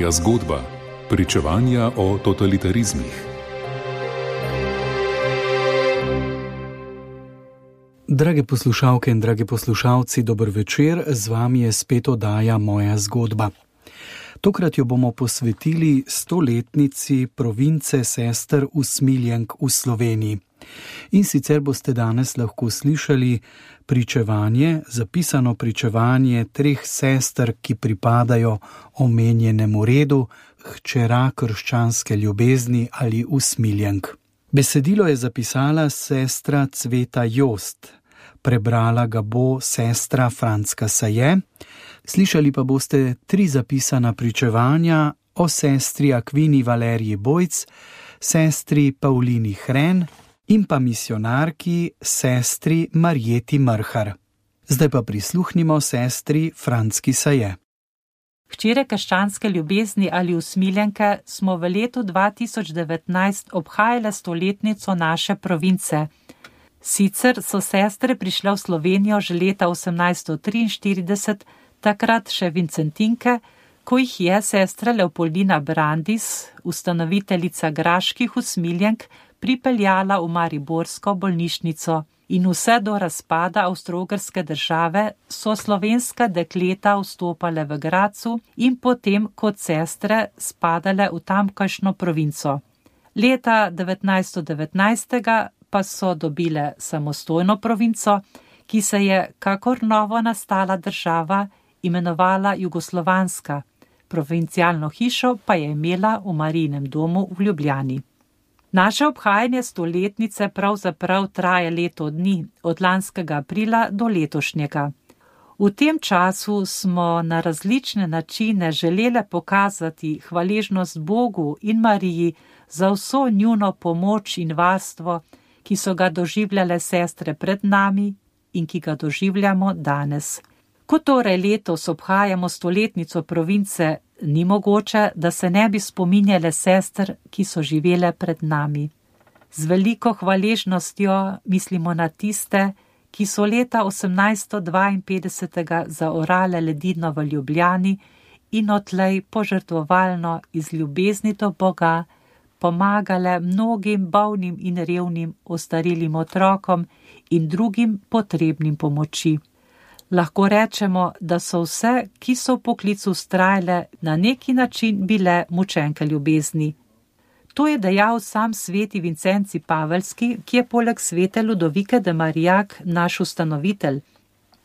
Moja zgodba. Pričevanja o totalitarizmih. Drage poslušalke in dragi poslušalci, dober večer, z vami je spet oddaja Moja zgodba. Tokrat jo bomo posvetili stoletnici province sester Usmiljenk v Sloveniji. In sicer boste danes lahko slišali pričevanje, zapisano pričevanje treh sester, ki pripadajo omenjenemu redu, hčera krščanske ljubezni ali usmiljenk. Besedilo je zapisala sestra Cveta Jost, prebrala ga bo sestra Franska Saje, slišali pa boste tri zapisana pričevanja o sestri Akvini Valeriji Bojc, sestri Paulini Hren in pa misionarki sestri Marjeti Mrhar. Zdaj pa prisluhnimo sestri Franski Saje. Včeraj krščanske ljubezni ali usmiljenke smo v letu 2019 obhajale stoletnico naše province. Sicer so sestre prišle v Slovenijo že leta 1843, takrat še Vincentinke, ko jih je sestra Leopoldina Brandis, ustanoviteljica graških usmiljenk, pripeljala v Mariborsko bolnišnico in vse do razpada avstrogrske države so slovenska dekleta vstopale v Gracu in potem kot sestre spadale v tamkajšno provinco. Leta 1919. pa so dobile samostojno provinco, ki se je, kakor novo nastala država, imenovala Jugoslovanska, provincialno hišo pa je imela v Marijinem domu v Ljubljani. Naše obhajanje stoletnice pravzaprav traje leto dni, od lanskega aprila do letošnjega. V tem času smo na različne načine želele pokazati hvaležnost Bogu in Mariji za vso njuno pomoč in varstvo, ki so ga doživljale sestre pred nami in ki ga doživljamo danes. Ko torej letos obhajamo stoletnico province ni mogoče, da se ne bi spominjale sester, ki so živele pred nami. Z veliko hvaležnostjo mislimo na tiste, ki so leta 1852 zaorale ledino v Ljubljani in odlej požrtvovalno iz ljubezni do Boga pomagale mnogim bolnim in revnim ostarilim otrokom in drugim potrebnim pomoči lahko rečemo, da so vse, ki so v poklicu strajle, na neki način bile mučenke ljubezni. To je dejal sam sveti Vincenci Pavelski, ki je poleg svete Ludovike de Marijak naš ustanovitelj.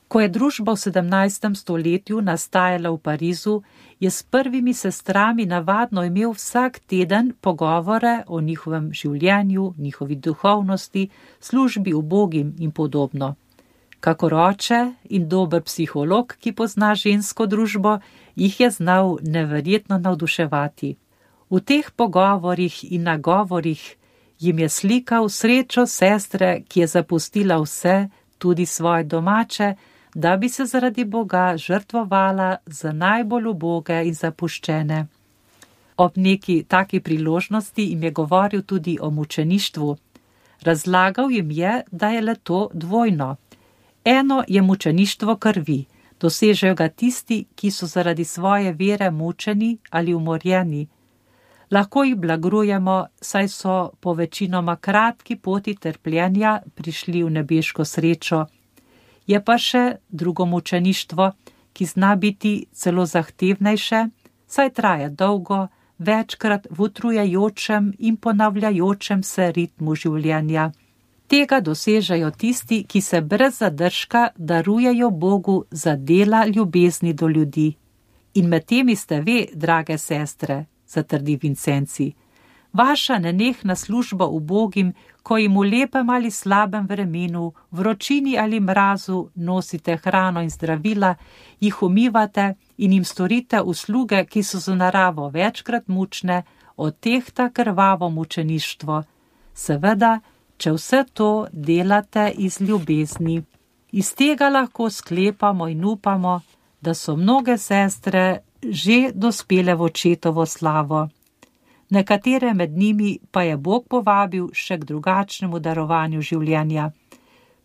Ko je družba v 17. stoletju nastajala v Parizu, je s prvimi sestrami navadno imel vsak teden pogovore o njihovem življenju, njihovi duhovnosti, službi ubogim in podobno kako oče in dober psiholog, ki pozna žensko družbo, jih je znal neverjetno navduševati. V teh pogovorih in nagovorih jim je slikal srečo sestre, ki je zapustila vse, tudi svoje domače, da bi se zaradi Boga žrtvovala za najbolj uboge in zapuščene. Ob neki taki priložnosti jim je govoril tudi o mučeništvu. Razlagal jim je, da je le to dvojno. Eno je mučeništvo krvi, dosežejo ga tisti, ki so zaradi svoje vere mučeni ali umorjeni. Lahko jih blagrujemo, saj so po večinoma kratki poti trpljenja prišli v nebeško srečo. Je pa še drugo mučeništvo, ki zna biti celo zahtevnejše, saj traja dolgo, večkrat v utrujajočem in ponavljajočem se ritmu življenja. Tega dosežejo tisti, ki se brez zadržka darujejo Bogu za dela ljubezni do ljudi. In med temi ste ve, drage sestre, zatrdi Vincenci. Vaša nenehna služba ubogim, ko jim v lepem ali slabem vremenu, vročini ali mrazu nosite hrano in zdravila, jih umivate in jim storite usluge, ki so za naravo večkrat mučne, od tehta krvavo mučeništvo. Seveda, če vse to delate iz ljubezni. Iz tega lahko sklepamo in upamo, da so mnoge sestre že dospele v očetovo slavo. Nekatere med njimi pa je Bog povabil še k drugačnemu darovanju življenja.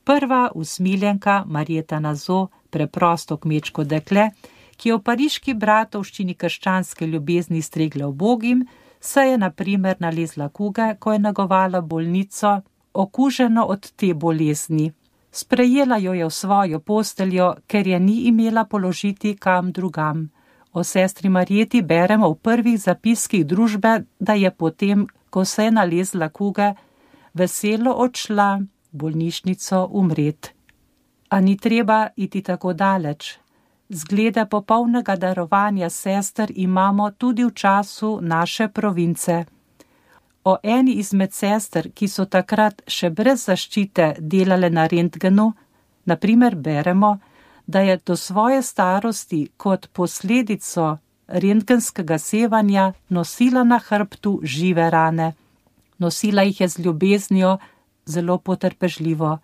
Prva usmiljenka Marjeta Nazo, preprosto kmečko dekle, ki je v pariški bratovščini krščanske ljubezni stregla v bogim, se je na primer nalezla kuge, ko je nagovala bolnico, okuženo od te bolezni. Sprejela jo je v svojo posteljo, ker je ni imela položiti kam drugam. O sestri Marjeti beremo v prvih zapiskih družbe, da je potem, ko se je nalezla kuge, veselo odšla v bolnišnico umret. A ni treba iti tako daleč. Zglede popolnega darovanja sester imamo tudi v času naše province. O eni izmed sester, ki so takrat še brez zaščite delale na rentgenu, naprimer beremo, da je do svoje starosti kot posledico rentgenskega sevanja nosila na hrbtu žive rane. Nosila jih je z ljubeznijo, zelo potrpežljivo.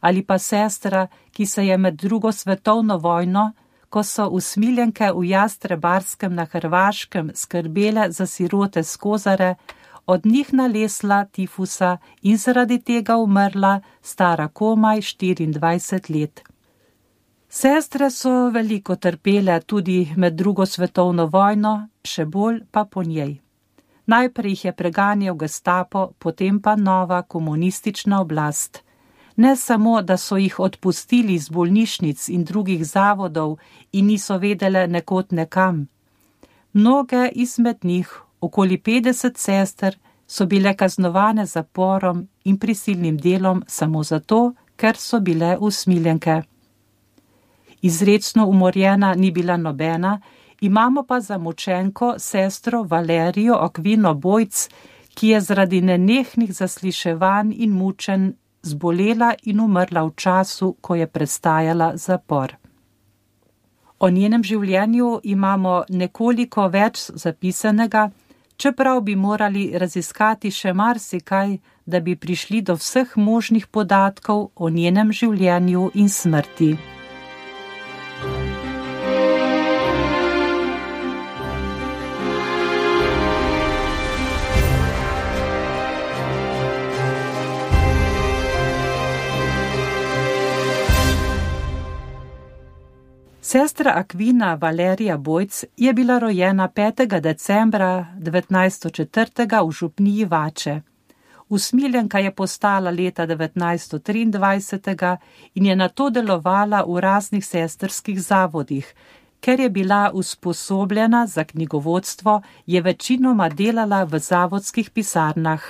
Ali pa sestra, ki se je med drugo svetovno vojno, ko so usmiljenke v Jastrebarskem na Hrvaškem skrbele za sirote skozare, od njih nalesla tifusa in zaradi tega umrla, stara komaj 24 let. Sestre so veliko trpele tudi med drugo svetovno vojno, še bolj pa po njej. Najprej jih je preganjal gestapo, potem pa nova komunistična oblast. Ne samo, da so jih odpustili z bolnišnic in drugih zavodov in niso vedele nekot nekam. Mnoge izmed njih, okoli 50 sester, so bile kaznovane zaporom in prisilnim delom samo zato, ker so bile usmiljenke izredno umorjena ni bila nobena, imamo pa za močenko sestro Valerijo Okvino Bojc, ki je zaradi nenehnih zasliševanj in mučen zbolela in umrla v času, ko je prestajala zapor. O njenem življenju imamo nekoliko več zapisanega, čeprav bi morali raziskati še marsikaj, da bi prišli do vseh možnih podatkov o njenem življenju in smrti. Sestra Akvina Valerija Bojc je bila rojena 5. decembra 1904. v župniji Vače. Usmiljenka je postala leta 1923 in je na to delovala v raznih sestrskih zavodih. Ker je bila usposobljena za knjigovodstvo, je večinoma delala v zavodskih pisarnah.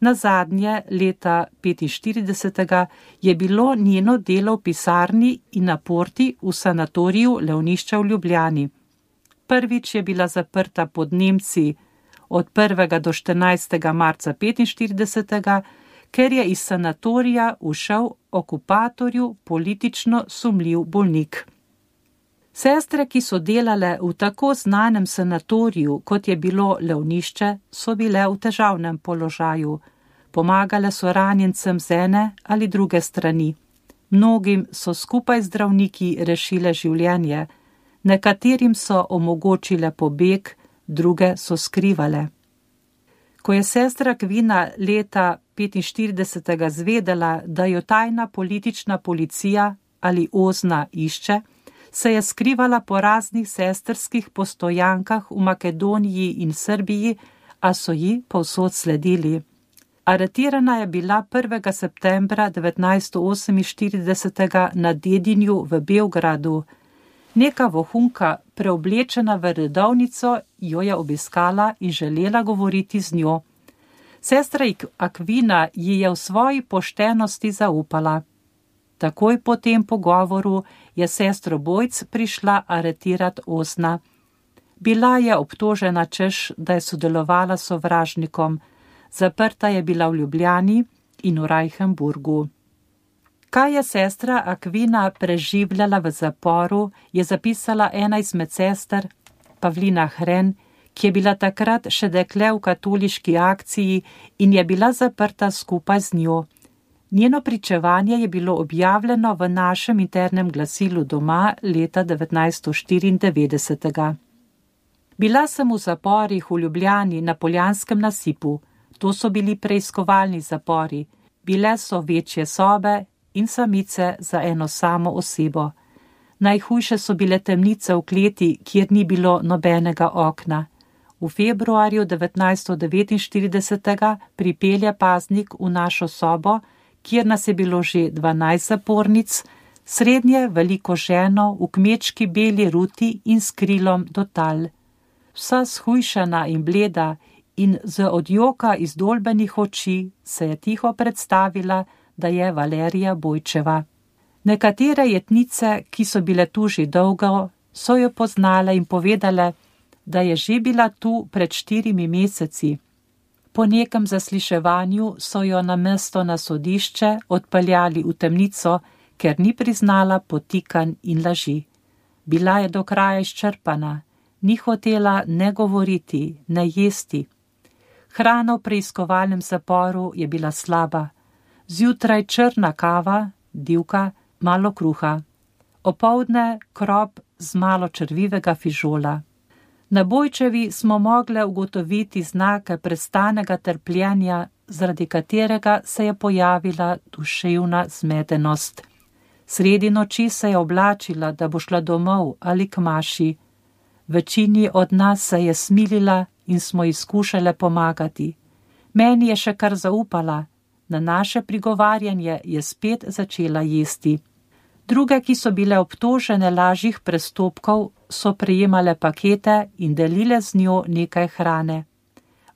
Na zadnje leta 45. je bilo njeno delo v pisarni in na porti v sanatoriju Leonišča v Ljubljani. Prvič je bila zaprta pod Nemci od 1. do 14. marca 45. ker je iz sanatorija ušel okupatorju politično sumljiv bolnik. Sestre, ki so delale v tako znanem sanatoriju, kot je bilo Leonišče, so bile v težavnem položaju pomagale so ranjencem z ene ali druge strani. Mnogim so skupaj z zdravniki rešile življenje, nekaterim so omogočile pobeg, druge so skrivale. Ko je sestra Kvina leta 45. zvedela, da jo tajna politična policija ali ozna išče, se je skrivala po raznih sestrskih postojankah v Makedoniji in Srbiji, a so ji povsod sledili. Aretirana je bila 1. septembra 1948 na Dedinju v Beogradu. Neka vohunka, preoblečena v redovnico, jo je obiskala in želela govoriti z njo. Sestra Akvina ji je v svoji poštenosti zaupala. Takoj po tem pogovoru je sestro Bojc prišla aretirati Osna. Bila je obtožena, češ, da je sodelovala s sovražnikom zaprta je bila v Ljubljani in v Reichenburgu. Kaj je sestra Akvina preživljala v zaporu, je zapisala ena izmed sester, Pavlina Hren, ki je bila takrat še dekle v katoliški akciji in je bila zaprta skupaj z njo. Njeno pričevanje je bilo objavljeno v našem internem glasilu doma leta 1994. Bila sem v zaporih v Ljubljani na Poljanskem nasipu. To so bili preiskovalni zapori, bile so večje sobe in samice za eno samo osebo. Najhujše so bile temnice v kleti, kjer ni bilo nobenega okna. V februarju 1949. pripelje paznik v našo sobo, kjer nas je bilo že 12 zapornic, srednje veliko ženo v kmečki beli ruti in s krilom do tal. Vsa shujšana in bleda in z odjoka iz dolbenih oči se je tiho predstavila, da je Valerija Bojčeva. Nekatere jetnice, ki so bile tu že dolgo, so jo poznale in povedale, da je že bila tu pred štirimi meseci. Po nekem zasliševanju so jo na mesto na sodišče odpeljali v temnico, ker ni priznala potikanj in laži. Bila je do kraja izčrpana, ni hotela ne govoriti, ne jesti. Hrana v preiskovalnem zaporu je bila slaba, zjutraj črna kava, divka, malo kruha, opovdne krop z malo črvivega fižola. Na bojčevi smo mogli ugotoviti znake prestanega trpljenja, zaradi katerega se je pojavila duševna zmedenost. Sredi noči se je oblačila, da bo šla domov ali k maši. Večini od nas se je smilila in smo izkušale pomagati. Meni je še kar zaupala, na naše prigovarjanje je spet začela jesti. Druge, ki so bile obtožene lažjih prestopkov, so prejemale pakete in delile z njo nekaj hrane.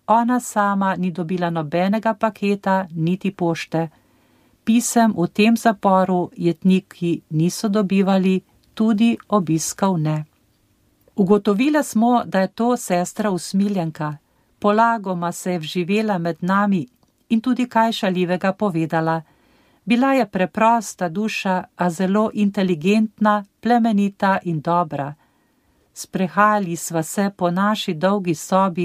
Ona sama ni dobila nobenega paketa, niti pošte. Pisem v tem zaporu jetniki niso dobivali, tudi obiskov ne. Ugotovila smo, da je to sestra usmiljenka. Polagoma se je vživela med nami in tudi kaj šaljivega povedala. Bila je preprosta duša, a zelo inteligentna, plemenita in dobra. Sprehajali sva se po naši dolgi sobi,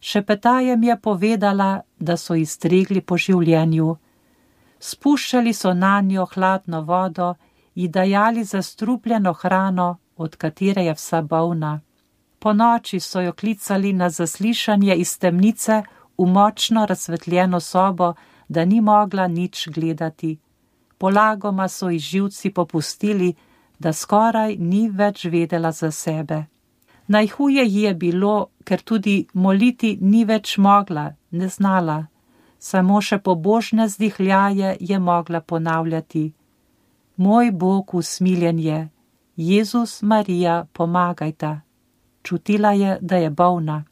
še petajem je povedala, da so iztregli po življenju. Spuščali so na njo hladno vodo, ji dajali zastrupljeno hrano, od katere je vsa bolna. Po noči so jo klicali na zaslišanje iz temnice v močno razsvetljeno sobo, da ni mogla nič gledati. Polagoma so ji živci popustili, da skoraj ni več vedela za sebe. Najhuje ji je bilo, ker tudi moliti ni več mogla, ne znala, samo še pobožne zdihljaje je mogla ponavljati. Moj Bog usmiljen je, Jezus Marija, pomagajta. Čutila je, da je bolna.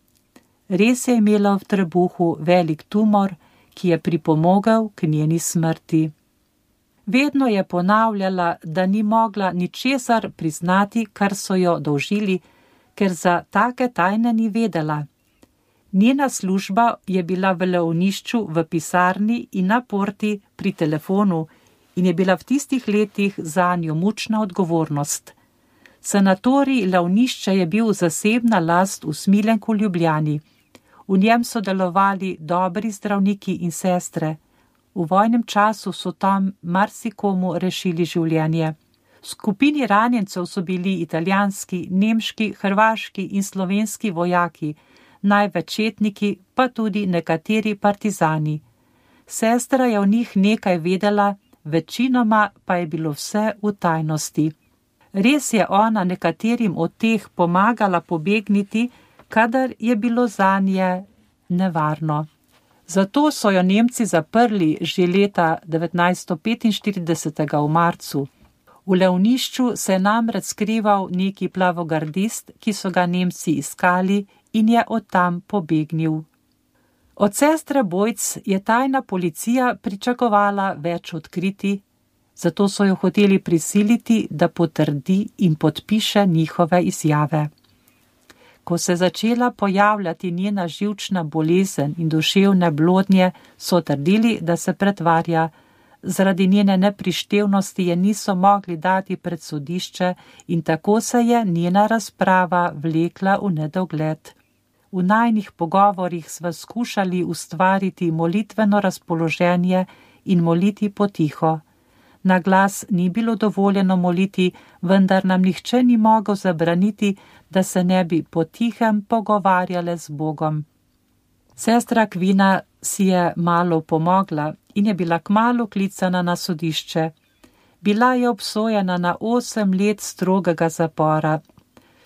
Res je imela v trebuhu velik tumor, ki je pripomogel k njeni smrti. Vedno je ponavljala, da ni mogla ničesar priznati, kar so jo dolžili, ker za take tajne ni vedela. Njena služba je bila v leonišču, v pisarni in na porti pri telefonu in je bila v tistih letih za njo mučna odgovornost. Sanatorij leonišče je bil zasebna last v Smilenku Ljubljani. V njem so delovali dobri zdravniki in sestre. V vojnem času so tam marsikomu rešili življenje. Skupini ranjencev so bili italijanski, nemški, hrvaški in slovenski vojaki, največetniki pa tudi nekateri partizani. Sestra je o njih nekaj vedela, večinoma pa je bilo vse v tajnosti. Res je ona nekaterim od teh pomagala pobegniti, kadar je bilo za nje nevarno. Zato so jo Nemci zaprli že leta 1945. v marcu. V levnišču se je namreč skrival neki plavogardist, ki so ga Nemci iskali in je od tam pobegnil. Od sestre Bojc je tajna policija pričakovala več odkriti, zato so jo hoteli prisiliti, da potrdi in podpiše njihove izjave ko se je začela pojavljati njena živčna bolezen in duševne blodnje, so trdili, da se pretvarja, zaradi njene neprištevnosti je niso mogli dati pred sodišče in tako se je njena razprava vlekla v nedogled. V najnih pogovorjih sva skušali ustvariti molitveno razpoloženje in moliti potiho. Na glas ni bilo dovoljeno moliti, vendar nam nihče ni mogel zabraniti, da se ne bi potihem pogovarjale z Bogom. Sestra Kvina si je malo pomogla in je bila kmalo klicana na sodišče. Bila je obsojena na osem let strogega zapora.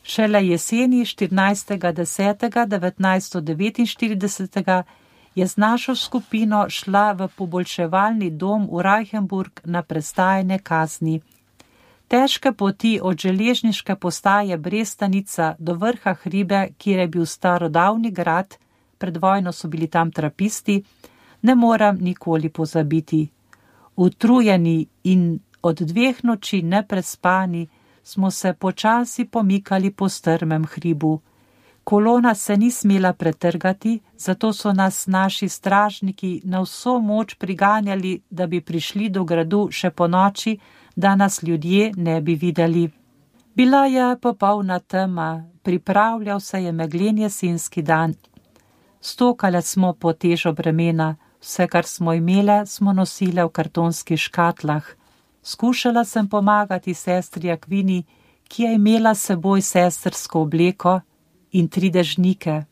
Šele jeseni 14.10.1949 je z našo skupino šla v poboljševalni dom v Reichenburg na prestajanje kazni. Težke poti od železniške postaje Brestanica do vrha hribe, kjer je bil starodavni grad, pred vojno so bili tam trapisti, ne moram nikoli pozabiti. Utrujeni in od dveh noči neprespani smo se počasi pomikali po strmem hribu. Kolona se ni smela pretrgati, zato so nas naši stražniki na vso moč priganjali, da bi prišli do gradu še po noči, da nas ljudje ne bi videli. Bila je popolna tema, pripravljal se je meglen jesenski dan. Stokale smo po težo bremena, vse, kar smo imele, smo nosile v kartonskih škatlah. Skušala sem pomagati sestri Akvini, ki je imela seboj sestrsko obleko in tri dežnike.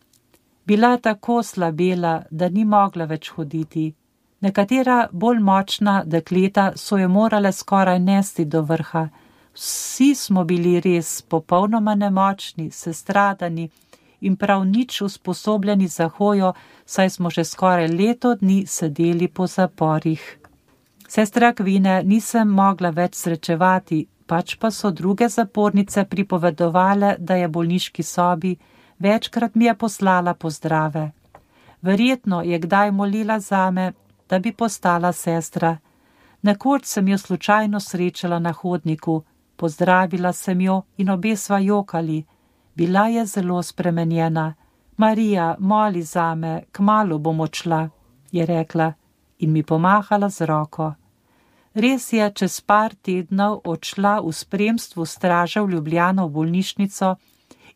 Bila je tako slabela, da ni mogla več hoditi. Nekatera bolj močna dekleta so jo morale skoraj nesti do vrha. Vsi smo bili res popolnoma nemočni, sestradani in prav nič usposobljeni za hojo, saj smo že skoraj leto dni sedeli po zaporih. Sestra Kvine nisem mogla več srečevati, pač pa so druge zapornice pripovedovale, da je bolniški sobi, večkrat mi je poslala pozdrave. Verjetno je kdaj molila zame, da bi postala sestra. Nekoč sem jo slučajno srečala na hodniku, pozdravila sem jo in obe sva jokali. Bila je zelo spremenjena. Marija, moli zame, kmalo bom odšla, je rekla in mi pomahala z roko. Res je čez par tednov odšla v spremstvu straža v Ljubljano v bolnišnico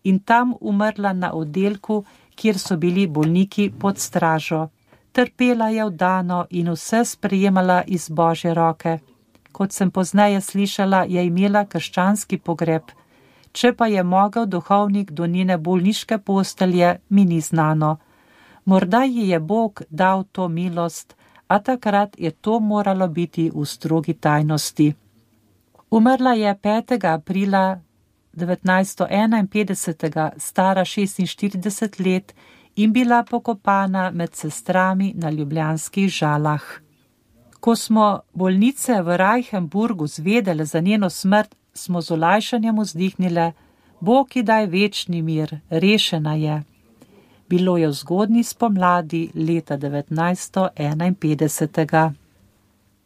in tam umrla na oddelku, kjer so bili bolniki pod stražo. Trpela je vdano in vse sprejemala iz božje roke. Kot sem pozneje slišala, je imela krščanski pogreb. Če pa je mogel duhovnik do njene bolniške postelje, mi ni znano. Morda ji je Bog dal to milost, a takrat je to moralo biti v strogi tajnosti. Umrla je 5. aprila 1951, stara 46 let in bila pokopana med sestrami na ljubljanskih žalah. Ko smo bolnice v Reichenburgu zvedele za njeno smrt, smo z olajšanjem vzdihnile, Bog ji daj večni mir, rešena je. Bilo je v zgodni spomladi leta 1951.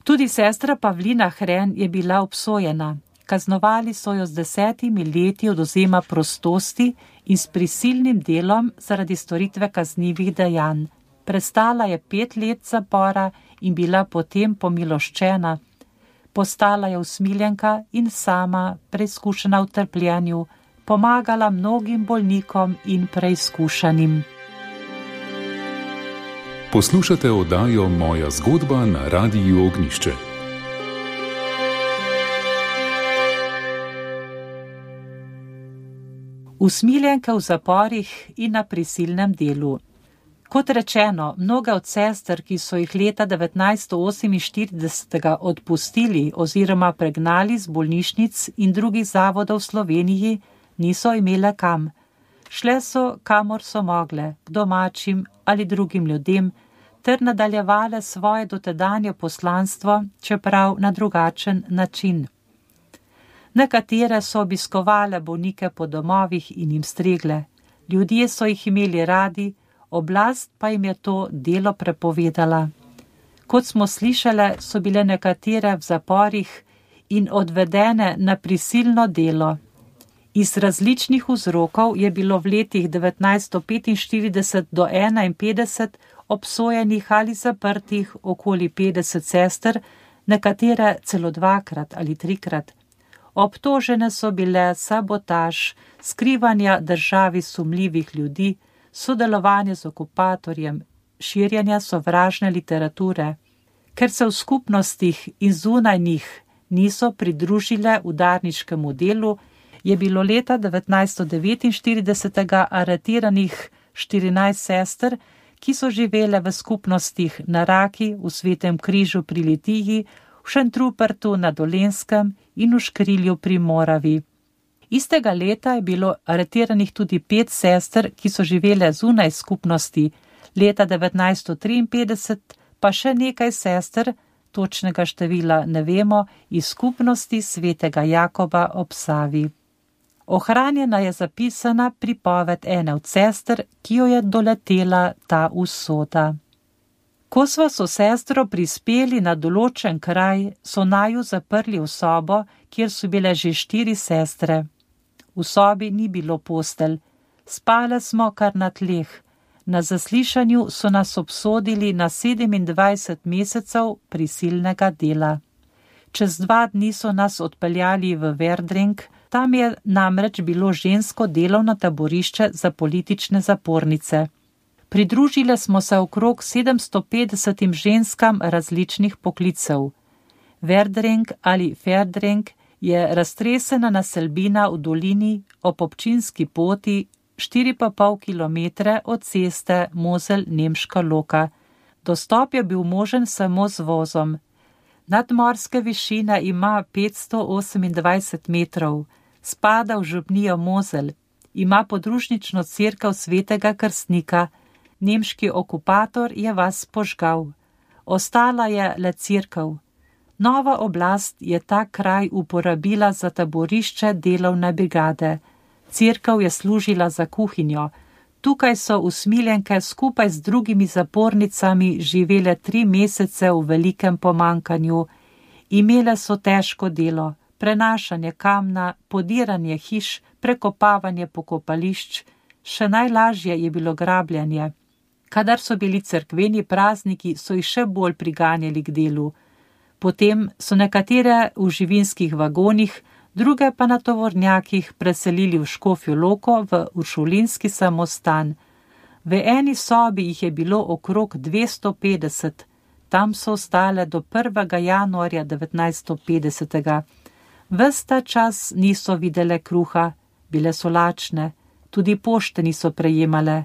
Tudi sestra Pavlina Hren je bila obsojena. Kaznovali so jo z desetimi leti odozema prostosti in s prisilnim delom zaradi storitve kaznjivih dejanj. Prestala je pet let zapora in bila potem pomiloščena postala je usmiljenka in sama, preizkušena v trpljenju, pomagala mnogim bolnikom in preizkušenim. Poslušate oddajo Moja zgodba na Radiu Ognišče. Usmiljenka v zaporih in na prisilnem delu. Kot rečeno, mnoge od sester, ki so jih leta 1948 odpustili oziroma pregnali z bolnišnic in drugih zavodov v Sloveniji, niso imele kam. Šle so, kamor so mogle, k domačim ali drugim ljudem, ter nadaljevale svoje dotedanje poslanstvo, čeprav na drugačen način. Nekatere so obiskovale bolnike po domovih in jim stregle, ljudje so jih imeli radi, oblast pa jim je to delo prepovedala. Kot smo slišali, so bile nekatere v zaporih in odvedene na prisilno delo. Iz različnih vzrokov je bilo v letih 1945 do 1951 obsojenih ali zaprtih okoli 50 sester, nekatere celo dvakrat ali trikrat. Obtožene so bile sabotaž, skrivanja državi sumljivih ljudi, sodelovanje z okupatorjem, širjanja sovražne literature, ker se v skupnostih in zunaj njih niso pridružile udarniškemu delu, je bilo leta 1949 aretiranih 14 sester, ki so živele v skupnostih na Raki, v Svetem križu pri Litiji, v Šentrupertu na Dolenskem in v Škrilju pri Moravi. Istega leta je bilo aretiranih tudi pet sester, ki so živele zunaj skupnosti, leta 1953 pa še nekaj sester, točnega števila ne vemo, iz skupnosti svetega Jakoba ob Savi. Ohranjena je zapisana pripoved ene od sester, ki jo je doletela ta usoda. Ko smo so sestro prispeli na določen kraj, so naju zaprli v sobo, kjer so bile že štiri sestre. V sobi ni bilo postelj, spale smo kar na tleh. Na zaslišanju so nas obsodili na 27 mesecev prisilnega dela. Čez dva dni so nas odpeljali v Verdring, tam je namreč bilo žensko delovno taborišče za politične zapornice. Pridružile smo se okrog 750 ženskam različnih poklicev. Verdring ali Ferdring je raztresena naselbina v dolini ob občinski poti 4,5 km od ceste Mozel-Nemška Loka. Dostop je bil možen samo z vozom. Nadmorske višine ima 528 metrov, spada v župnijo Mozel, ima podružnično crkav svetega krstnika, nemški okupator je vas požgal. Ostala je le crkav. Nova oblast je ta kraj uporabila za taborišče delovne brigade. Cerkev je služila za kuhinjo. Tukaj so usmiljenke skupaj z drugimi zapornicami živele tri mesece v velikem pomankanju. Imele so težko delo, prenašanje kamna, podiranje hiš, prekopavanje pokopališč, še najlažje je bilo grabljanje. Kadar so bili cerkveni prazniki, so jih še bolj priganjali k delu. Potem so nekatere v živinskih vagonih, druge pa na tovornjakih preselili v Škofjo Loko v Uršulinski samostan. V eni sobi jih je bilo okrog 250, tam so ostale do 1. januarja 1950. Vesta čas niso videle kruha, bile so lačne, tudi pošte niso prejemale.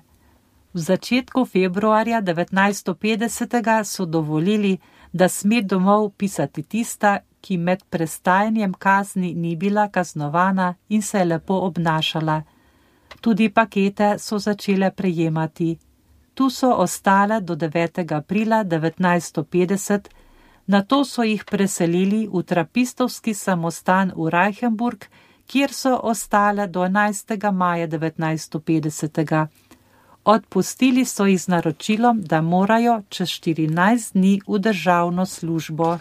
V začetku februarja 1950. so dovolili, da sme domov pisati tista, ki med prestajanjem kazni ni bila kaznovana in se je lepo obnašala. Tudi pakete so začele prejemati. Tu so ostale do 9. aprila 1950, na to so jih preselili v trapistovski samostan v Reichenburg, kjer so ostale do 11. maja 1950. Odpustili so jih z naročilom, da morajo čez 14 dni v državno službo.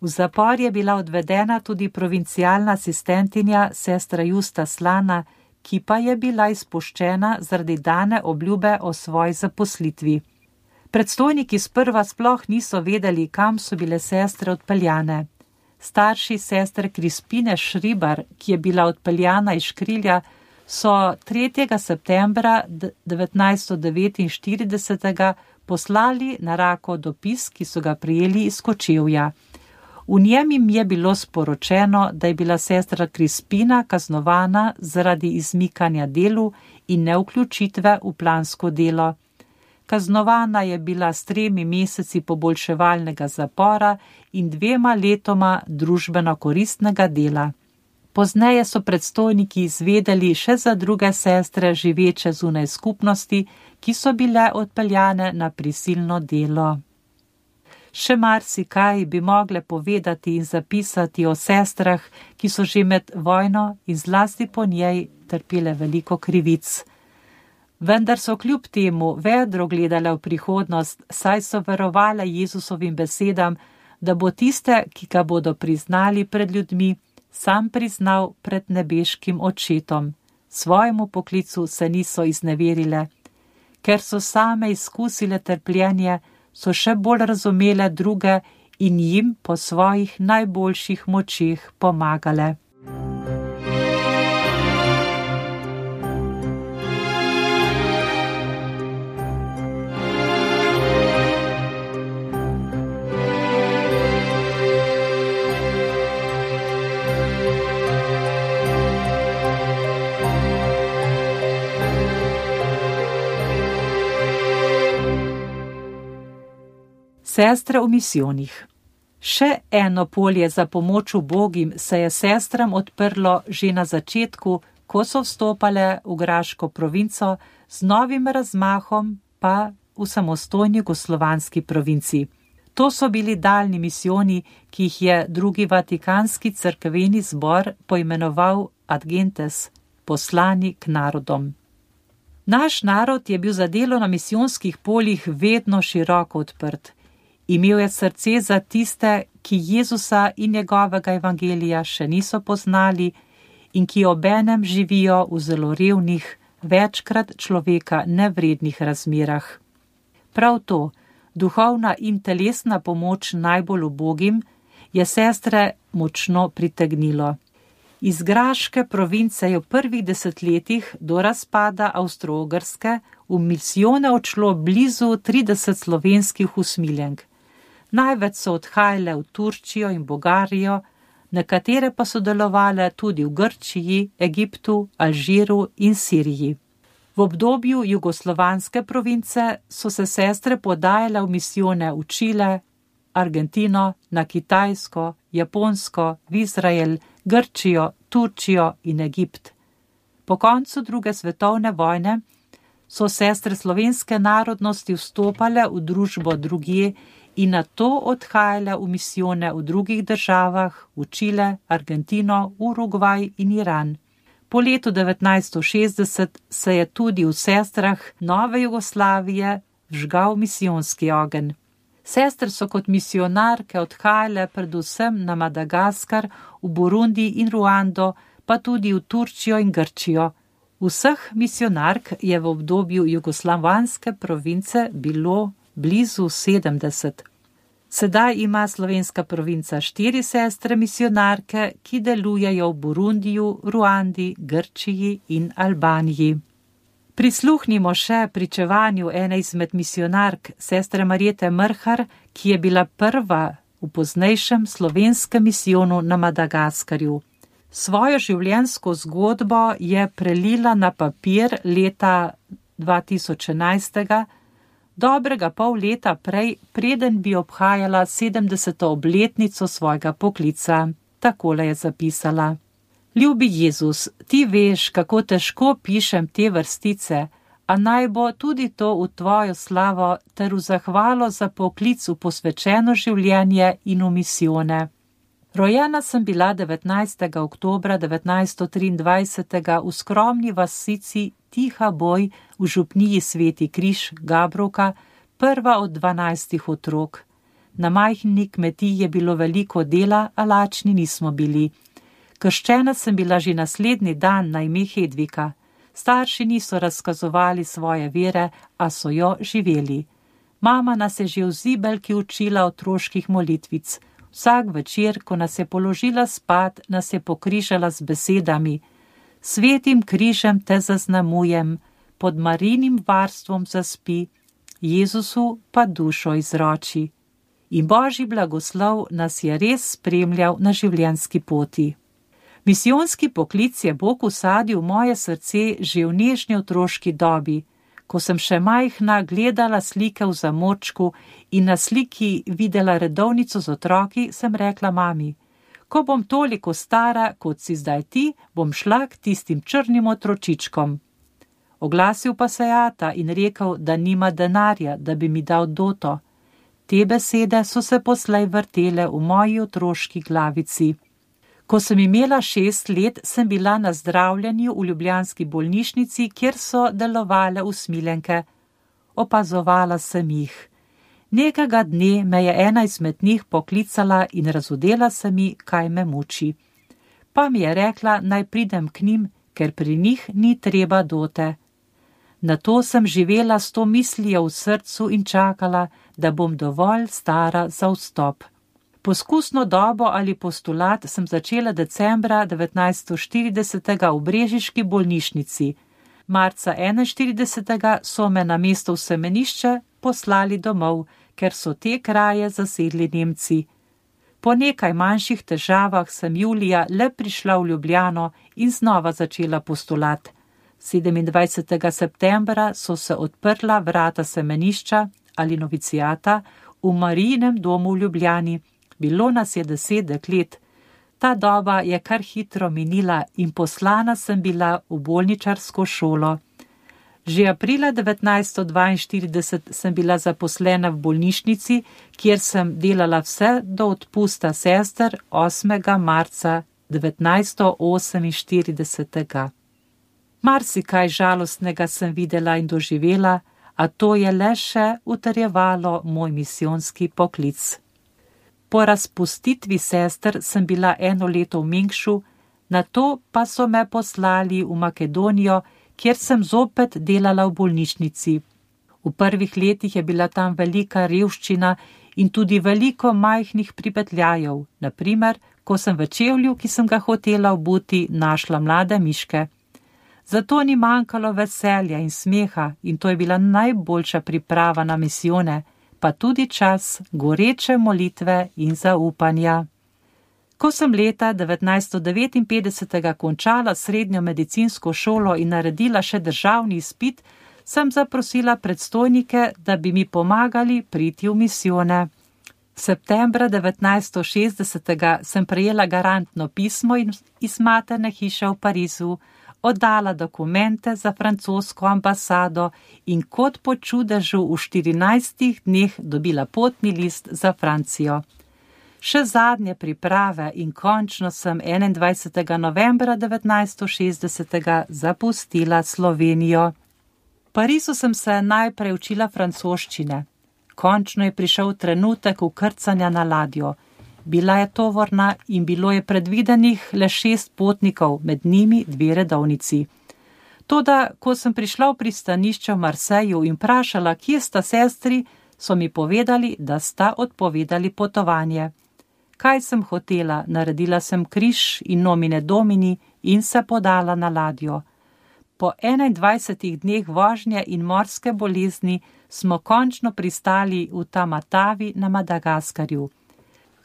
V zapor je bila odvedena tudi provincialna asistentinja sestra Justa Slana, ki pa je bila izpuščena zaradi dane obljube o svoji zaposlitvi. Predstojniki sprva sploh niso vedeli, kam so bile sestre odpeljane. Starši sestre Krispine Šribar, ki je bila odpeljana iz Škrilja, so 3. septembra 1949 poslali na rako dopis, ki so ga prijeli iz Kočevja. V njem jim je bilo sporočeno, da je bila sestra Krispina kaznovana zaradi izmikanja delu in neuključitve v plansko delo. Kaznovana je bila s tremi meseci poboljševalnega zapora in dvema letoma družbeno koristnega dela. Pozneje so predstojniki izvedeli še za druge sestre živeče zunaj skupnosti, ki so bile odpeljane na prisilno delo. Še marsikaj bi mogle povedati in zapisati o sestrah, ki so že med vojno in zlasti po njej trpile veliko krivic. Vendar so kljub temu vedro gledale v prihodnost, saj so verovale Jezusovim besedam, da bo tiste, ki ga bodo priznali pred ljudmi, sam priznal pred nebeškim očetom. Svojemu poklicu se niso izneverile, ker so same izkusile trpljenje, so še bolj razumele druge in jim po svojih najboljših močeh pomagale. Sestre v misijonih. Še eno polje za pomoč ubogim se je sestram odprlo že na začetku, ko so vstopale v Graško provinco z novim razmahom pa v samostojni jugoslovanski provinci. To so bili daljni misijoni, ki jih je drugi vatikanski crkveni zbor poimenoval Adgentes, poslani k narodom. Naš narod je bil za delo na misijonskih poljih vedno široko odprt. Imel je srce za tiste, ki Jezusa in njegovega evangelija še niso poznali in ki obenem živijo v zelo revnih, večkrat človeka nevrednih razmerah. Prav to, duhovna in telesna pomoč najbolj ubogim, je sestre močno pritegnilo. Iz Graške province je v prvih desetletjih do razpada Avstro-Ogrske v misijone odšlo blizu 30 slovenskih usmiljenk. Največ so odhajale v Turčijo in Bolgarijo, nekatere pa so delovale tudi v Grčiji, Egiptu, Alžiru in Siriji. V obdobju jugoslovanske province so se sestre podajale v misijone v Čile, Argentino, na Kitajsko, Japonsko, v Izrael, Grčijo, Turčijo in Egipt. Po koncu druge svetovne vojne so sestre slovenske narodnosti vstopale v družbo drugje in na to odhajale v misijone v drugih državah, v Čile, Argentino, Urugvaj in Iran. Po letu 1960 se je tudi v sestrah Nove Jugoslavije vžgal misijonski ogen. Sestre so kot misionarke odhajale predvsem na Madagaskar, v Burundi in Ruando, pa tudi v Turčijo in Grčijo. Vseh misionark je v obdobju jugoslovanske province bilo blizu 70. Sedaj ima slovenska provinca štiri sestre misionarke, ki delujejo v Burundiju, Ruandi, Grčiji in Albaniji. Prisluhnimo še pričevanju ene izmed misionark, sestre Marjete Mrhar, ki je bila prva v poznejšem slovenskem misijonu na Madagaskarju. Svojo življenjsko zgodbo je prelila na papir leta 2011 dobrega pol leta prej, preden bi obhajala 70. obletnico svojega poklica. Takole je zapisala: Ljubi Jezus, ti veš, kako težko pišem te vrstice, a naj bo tudi to v tvojo slavo ter v zahvalo za poklic v posvečeno življenje in v misijone. Rojena sem bila 19. oktober 1923 v skromni vasici Tiha boj v župniji Sveti Križ Gabroka, prva od dvanajstih otrok. Na majhni kmetiji je bilo veliko dela, a lačni nismo bili. Krščena sem bila že naslednji dan na ime Hedvika. Starši niso razkazovali svoje vere, a so jo živeli. Mama nas je že v zibelki učila otroških molitvic. Vsak večer, ko nas je položila spat, nas je pokrižala z besedami: Svetim križem te zaznamujem, pod marinim varstvom zaspi, Jezusu pa dušo izroči. In božji blagoslov nas je res spremljal na življenjski poti. Misijonski poklic je Bog usadil v moje srce že v nežni otroški dobi, ko sem še majhna gledala slike v zamočku in na sliki videla redovnico z otroki, sem rekla mami: Ko bom toliko stara, kot si zdaj ti, bom šla k tistim črnim otročičkom. Oglasil pa se jata in rekel, da nima denarja, da bi mi dal doto. Te besede so se poslej vrtele v moji otroški glavici. Ko sem imela šest let, sem bila na zdravljenju v ljubljanski bolnišnici, kjer so delovale usmiljenke. Opazovala sem jih. Nekega dne me je ena izmed njih poklicala in razudela se mi, kaj me muči. Pa mi je rekla, naj pridem k njim, ker pri njih ni treba dote. Na to sem živela s to mislijo v srcu in čakala, da bom dovolj stara za vstop. Poskusno dobo ali postulat sem začela decembra 1940 v Brežiški bolnišnici. Marca 41. so me na mesto v semenišče poslali domov, ker so te kraje zasedli Nemci. Po nekaj manjših težavah sem julija le prišla v Ljubljano in znova začela postulat. 27. septembra so se odprla vrata semenišča ali novicijata v Marijinem domu v Ljubljani, bilo nas je deset deklet. Ta doba je kar hitro minila in poslana sem bila v bolničarsko šolo. Že aprila 1942 sem bila zaposlena v bolnišnici, kjer sem delala vse do odpusta sester 8. marca 1948. Marsikaj žalostnega sem videla in doživela, a to je le še utrjevalo moj misijonski poklic. Po razpustitvi sester sem bila eno leto v Minkšu, na to pa so me poslali v Makedonijo, kjer sem zopet delala v bolnišnici. V prvih letih je bila tam velika revščina in tudi veliko majhnih pripetljajev, naprimer, ko sem v čevlju, ki sem ga hotela obuti, našla mlade miške. Zato ni manjkalo veselja in smeha in to je bila najboljša priprava na misijone, pa tudi čas goreče molitve in zaupanja. Ko sem leta 1959 končala srednjo medicinsko šolo in naredila še državni izpit, sem zaprosila predstojnike, da bi mi pomagali priti v misijone. Septembra 1960 sem prejela garantno pismo iz materne hiše v Parizu, oddala dokumente za francosko ambasado in kot po čudežu v 14 dneh dobila potni list za Francijo še zadnje priprave in končno sem 21. novembra 1960. zapustila Slovenijo. V Parizu sem se najprej učila francoščine. Končno je prišel trenutek ukrcanja na ladjo. Bila je tovorna in bilo je predvidenih le šest potnikov, med njimi dve redovnici. Toda, ko sem prišla v pristanišče v Marseju in vprašala, kje sta sestri, so mi povedali, da sta odpovedali potovanje kaj sem hotela, naredila sem križ in nomine domini in se podala na ladjo. Po 21 dneh vožnje in morske bolezni smo končno pristali v Tamatavi na Madagaskarju.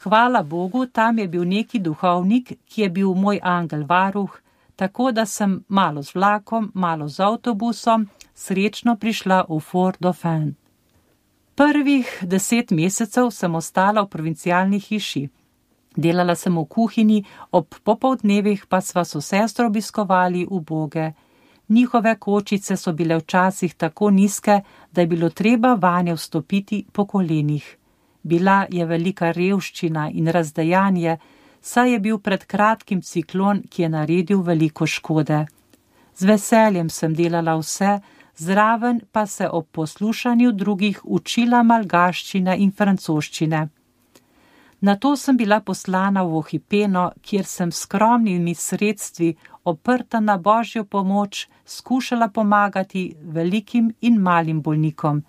Hvala Bogu, tam je bil neki duhovnik, ki je bil moj angel varuh, tako da sem malo z vlakom, malo z avtobusom srečno prišla v Fort Dauphin. Prvih deset mesecev sem ostala v provincialni hiši. Delala sem v kuhinji, ob popovdnevih pa sva so sestro obiskovali v boge. Njihove kočice so bile včasih tako nizke, da je bilo treba vanje vstopiti po kolenih. Bila je velika revščina in razdejanje, saj je bil pred kratkim ciklon, ki je naredil veliko škode. Z veseljem sem delala vse, zraven pa se ob poslušanju drugih učila malgaščine in francoščine. Na to sem bila poslana v Ohipeno, kjer sem skromnimi sredstvi, oprta na božjo pomoč, skušala pomagati velikim in malim bolnikom.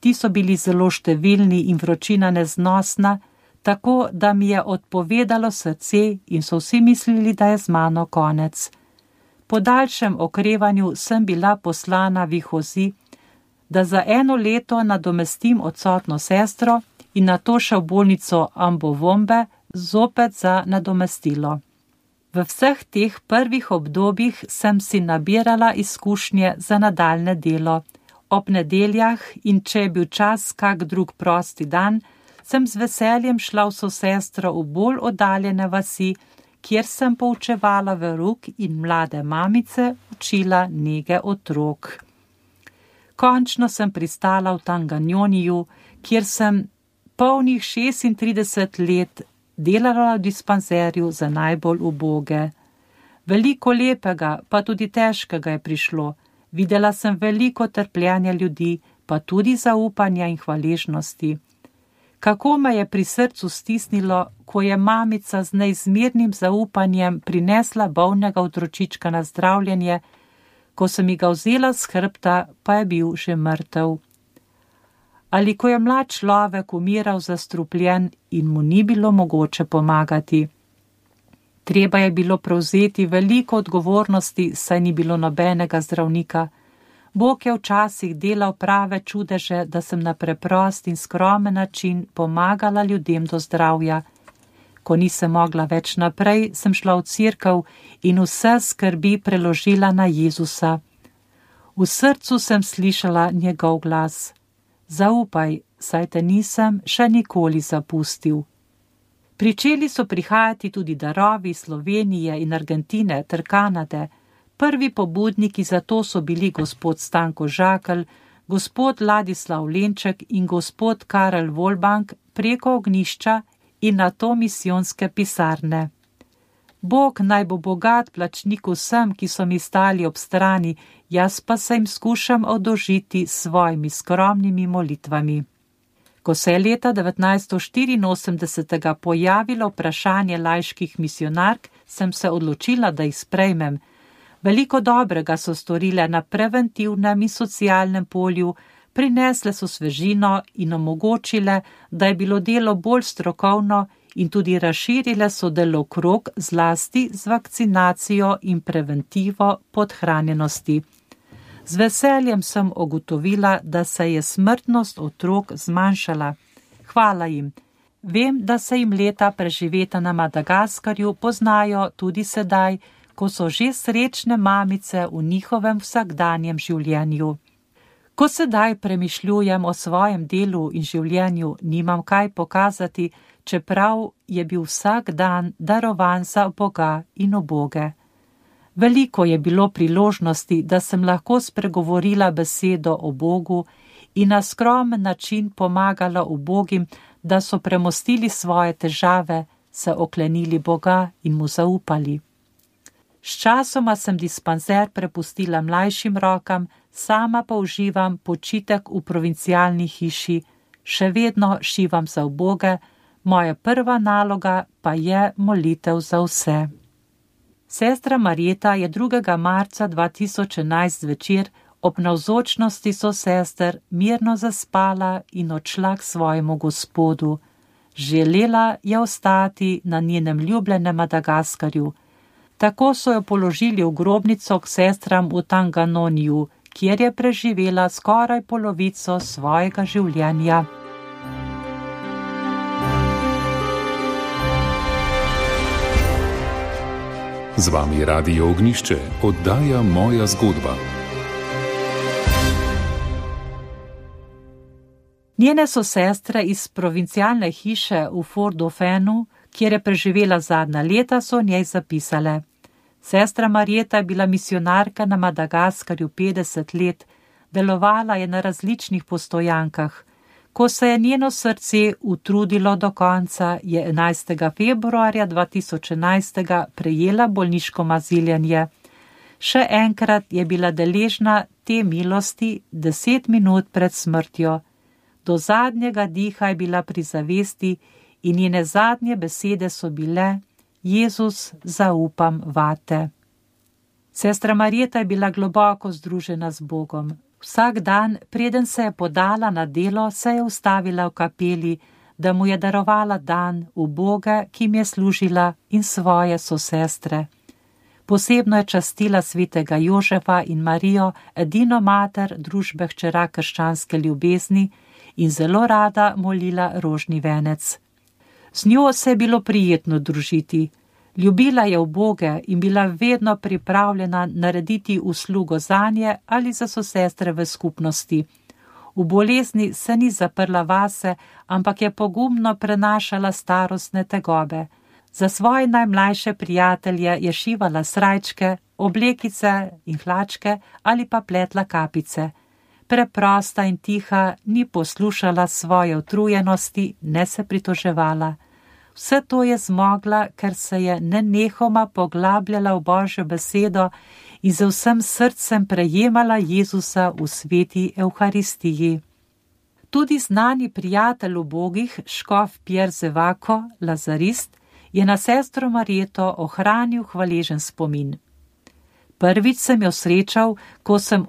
Ti so bili zelo številni in vročina neznosna, tako da mi je odpovedalo srce in so vsi mislili, da je z mano konec. Po daljšem okrevanju sem bila poslana v Ihozi, da za eno leto nadomestim odsotno sestro, in na to še v bolnico Ambovombe zopet za nadomestilo. V vseh teh prvih obdobjih sem si nabirala izkušnje za nadaljne delo. Ob nedeljah in če je bil čas kak drug prosti dan, sem z veseljem šla v sosestro v bolj oddaljene vasi, kjer sem poučevala verug in mlade mamice učila nege otrok. Končno sem pristala v Tanganjoniju, kjer sem polnih 36 let delala v dispanzerju za najbolj uboge. Veliko lepega, pa tudi težkega je prišlo. Videla sem veliko trpljenja ljudi, pa tudi zaupanja in hvaležnosti. Kako me je pri srcu stisnilo, ko je mamica z neizmernim zaupanjem prinesla bolnega otročička na zdravljenje, ko sem ga vzela z hrbta, pa je bil že mrtev ali ko je mlad človek umiral zastrupljen in mu ni bilo mogoče pomagati. Treba je bilo prevzeti veliko odgovornosti, saj ni bilo nobenega zdravnika. Bog je včasih delal prave čudeže, da sem na preprost in skromen način pomagala ljudem do zdravja. Ko nisem mogla več naprej, sem šla v cirkev in vse skrbi preložila na Jezusa. V srcu sem slišala njegov glas zaupaj, saj te nisem še nikoli zapustil. Pričeli so prihajati tudi darovi Slovenije in Argentine ter Kanade. Prvi pobudniki za to so bili gospod Stanko Žakl, gospod Ladislav Lenček in gospod Karel Volbank preko ognišča in na to misijonske pisarne. Bog naj bo bogat plačnik vsem, ki so mi stali ob strani, jaz pa se jim skušam odožiti s svojimi skromnimi molitvami. Ko se je leta 1984 pojavilo vprašanje lajških misionark, sem se odločila, da jih sprejmem. Veliko dobrega so storile na preventivnem in socialnem polju, prinesle so svežino in omogočile, da je bilo delo bolj strokovno in tudi razširile so delo krok zlasti z vakcinacijo in preventivo podhranjenosti. Z veseljem sem ogotovila, da se je smrtnost otrok zmanjšala. Hvala jim. Vem, da se jim leta preživeta na Madagaskarju poznajo tudi sedaj, ko so že srečne mamice v njihovem vsakdanjem življenju. Ko sedaj premišljujem o svojem delu in življenju, nimam kaj pokazati, čeprav je bil vsak dan darovan za Boga in oboge. Veliko je bilo priložnosti, da sem lahko spregovorila besedo o Bogu in na skromen način pomagala ubogim, da so premostili svoje težave, se oklenili Boga in mu zaupali. Sčasoma sem dispanzer prepustila mlajšim rokam, sama pa uživam počitek v provincialni hiši, še vedno šivam za oboge, moja prva naloga pa je molitev za vse. Sestra Marjeta je 2. marca 2011 zvečer ob navzočnosti so sester mirno zaspala in odšla k svojemu gospodu. Želela je ostati na njenem ljubljenem Madagaskarju. Tako so jo položili v grobnico k sestram v Tanganoniju, kjer je preživela skoraj polovico svojega življenja. Z vami Radio Ognišče oddaja moja zgodba. Njene so sestre iz provincialne hiše v Fordofenu, kjer je preživela zadnja leta, so njej zapisale. Sestra Marjeta je bila misionarka na Madagaskarju 50 let, delovala je na različnih postojankah. Ko se je njeno srce utrudilo do konca, je 11. februarja 2011 prejela bolniško maziljenje. Še enkrat je bila deležna te milosti deset minut pred smrtjo. Do zadnjega diha je bila pri zavesti in njene zadnje besede so bile: Jezus, zaupam vate. Sestra Marjeta je bila globoko združena z Bogom, Vsak dan, preden se je podala na delo, se je ustavila v kapeli, da mu je darovala dan v Boga, ki mi je služila in svoje sosestre. Posebno je častila svetega Jožefa in Marijo, edino mater družbe hčera krščanske ljubezni in zelo rada molila rožni venec. Z njo se je bilo prijetno družiti, Ljubila je v Boge in bila vedno pripravljena narediti uslugo za nje ali za sosestre v skupnosti. V bolezni se ni zaprla vase, ampak je pogumno prenašala starostne tegobe. Za svoje najmlajše prijatelje je šivala srajčke, oblekice in hlačke ali pa pletla kapice. Preprosta in tiha ni poslušala svoje utrujenosti, ne se pritoževala. Vse to je zmogla, ker se je nenehoma poglabljala v Božjo besedo in z vsem srcem prejemala Jezusa v sveti Euharistiji. Tudi znani prijatelj ubogih, škof Pierre Zevako, Lazarist, je na sestro Marjeto ohranil hvaležen spomin. Prvič sem jo srečal, ko sem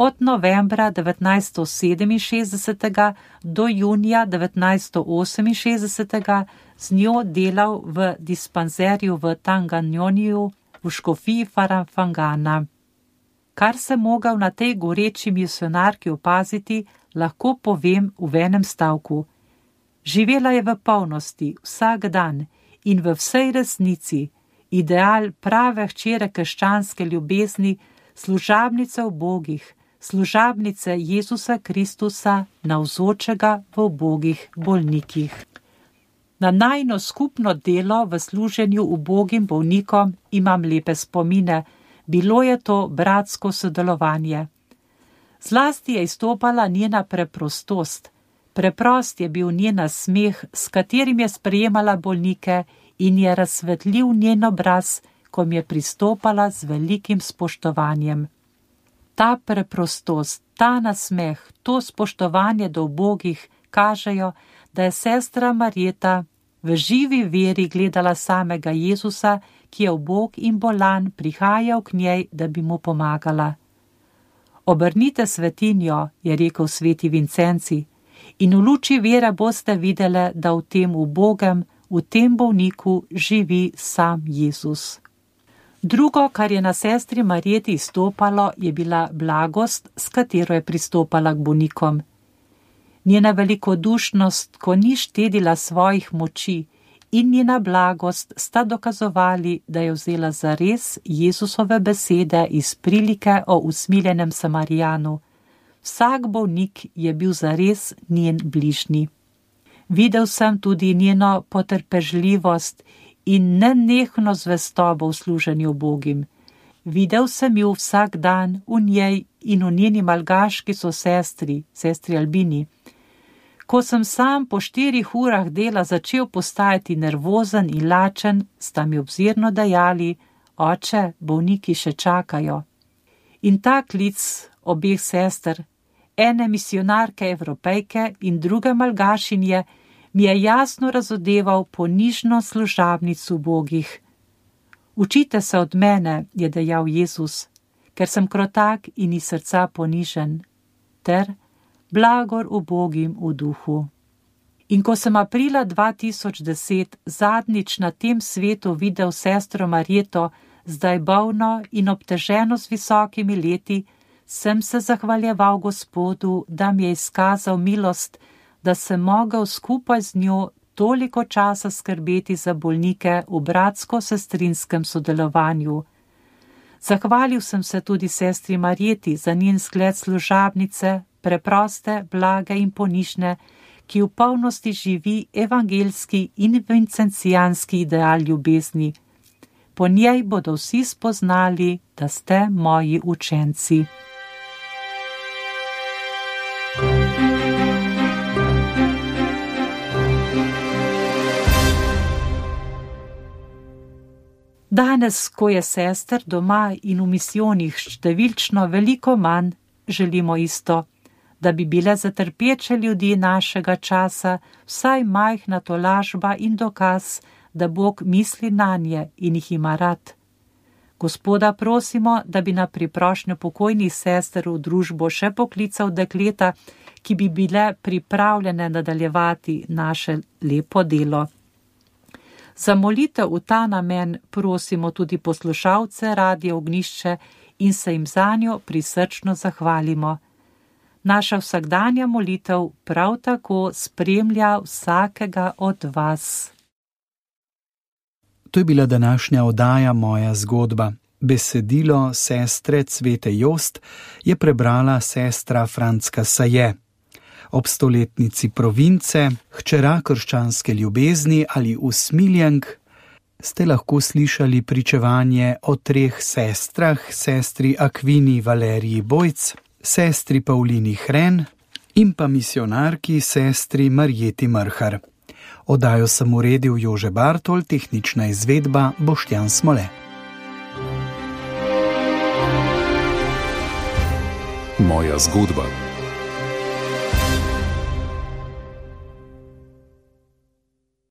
od novembra 1967 do junija 1968 z njo delal v dispanzerju v Tanganjoniju v škofiji Faramfangana. Kar sem mogel na tej goreči misionarki opaziti, lahko povem v enem stavku. Živela je v polnosti vsak dan in v vsej resnici, ideal prave hčere krščanske ljubezni, služabnice v bogih, služabnice Jezusa Kristusa, navzočega v bogih bolnikih. Na najno skupno delo v služenju ubogim bolnikom imam lepe spomine, bilo je to bratsko sodelovanje. Zlasti je izstopala njena preprostost, preprost je bil njen smeh, s katerim je sprejemala bolnike in je razsvetljiv njen obraz, ko mi je pristopala z velikim spoštovanjem. Ta preprostost, ta nasmeh, to spoštovanje do ubogih kažejo, da je sestra Marjeta v živi veri gledala samega Jezusa, ki je obog in bolan prihajal k njej, da bi mu pomagala. Obrnite svetinjo, je rekel sveti Vincenci, in v luči vere boste videli, da v tem ubogem, v tem bolniku živi sam Jezus. Drugo, kar je na sestri Marjeti izstopalo, je bila blagost, s katero je pristopala k bolnikom. Njena velikodušnost, ko ni štedila svojih moči, in njena blagost sta dokazovali, da je vzela za res Jezusove besede iz prilike o usmiljenem Samarijanu. Vsak bolnik je bil za res njen bližnji. Videl sem tudi njeno potrpežljivost in nenehno zvestobo v služenju Bogim. Videl sem jo vsak dan v njej in v njeni malgaški sosestri, sestri Albini. Ko sem sam po štirih urah dela začel postajati nervozen in lačen, sta mi obzirno dejali: Oče, bolniki še čakajo. In ta klic obeh sester, ene misionarke evropejke in druge malgašinje, mi je jasno razodeval ponižno služabnico bogih. Učite se od mene, je dejal Jezus, ker sem krotak in iz srca ponižen, ter blagor ubogim v duhu. In ko sem aprila 2010 zadnjič na tem svetu videl sestro Marjeto, zdaj bolno in obteženo z visokimi leti, sem se zahvaljeval Gospodu, da mi je izkazal milost, da sem mogel skupaj z njo toliko časa skrbeti za bolnike v bratsko-sestrinskem sodelovanju. Zahvalil sem se tudi sestri Marjeti za njen zgled služabnice, preproste, blage in ponišne, ki v polnosti živi evangelski in vincencijanski ideal ljubezni. Po njej bodo vsi spoznali, da ste moji učenci. Danes, ko je sester doma in v misijonih številčno veliko manj, želimo isto da bi bile za trpeče ljudi našega časa vsaj majhna tolažba in dokaz, da Bog misli na nje in jih ima rad. Gospoda prosimo, da bi na priprošnjo pokojnih sester v družbo še poklical dekleta, ki bi bile pripravljene nadaljevati naše lepo delo. Za molitev v ta namen prosimo tudi poslušalce Radio Ognišče in se jim za njo prisrčno zahvalimo naša vsakdanja molitev prav tako spremlja vsakega od vas. To je bila današnja oddaja Moja zgodba. Besedilo sestre Cvete Jost je prebrala sestra Franska Saje. Ob stoletnici province, hčera krščanske ljubezni ali usmiljenk, ste lahko slišali pričevanje o treh sestrah, sestri Akvini Valeriji Bojc, sestri Paulini Hren in pa misionarki sestri Marjeti Mrhar. Odajo sem uredil Jože Bartol, tehnična izvedba Boštjan Smole. Moja zgodba.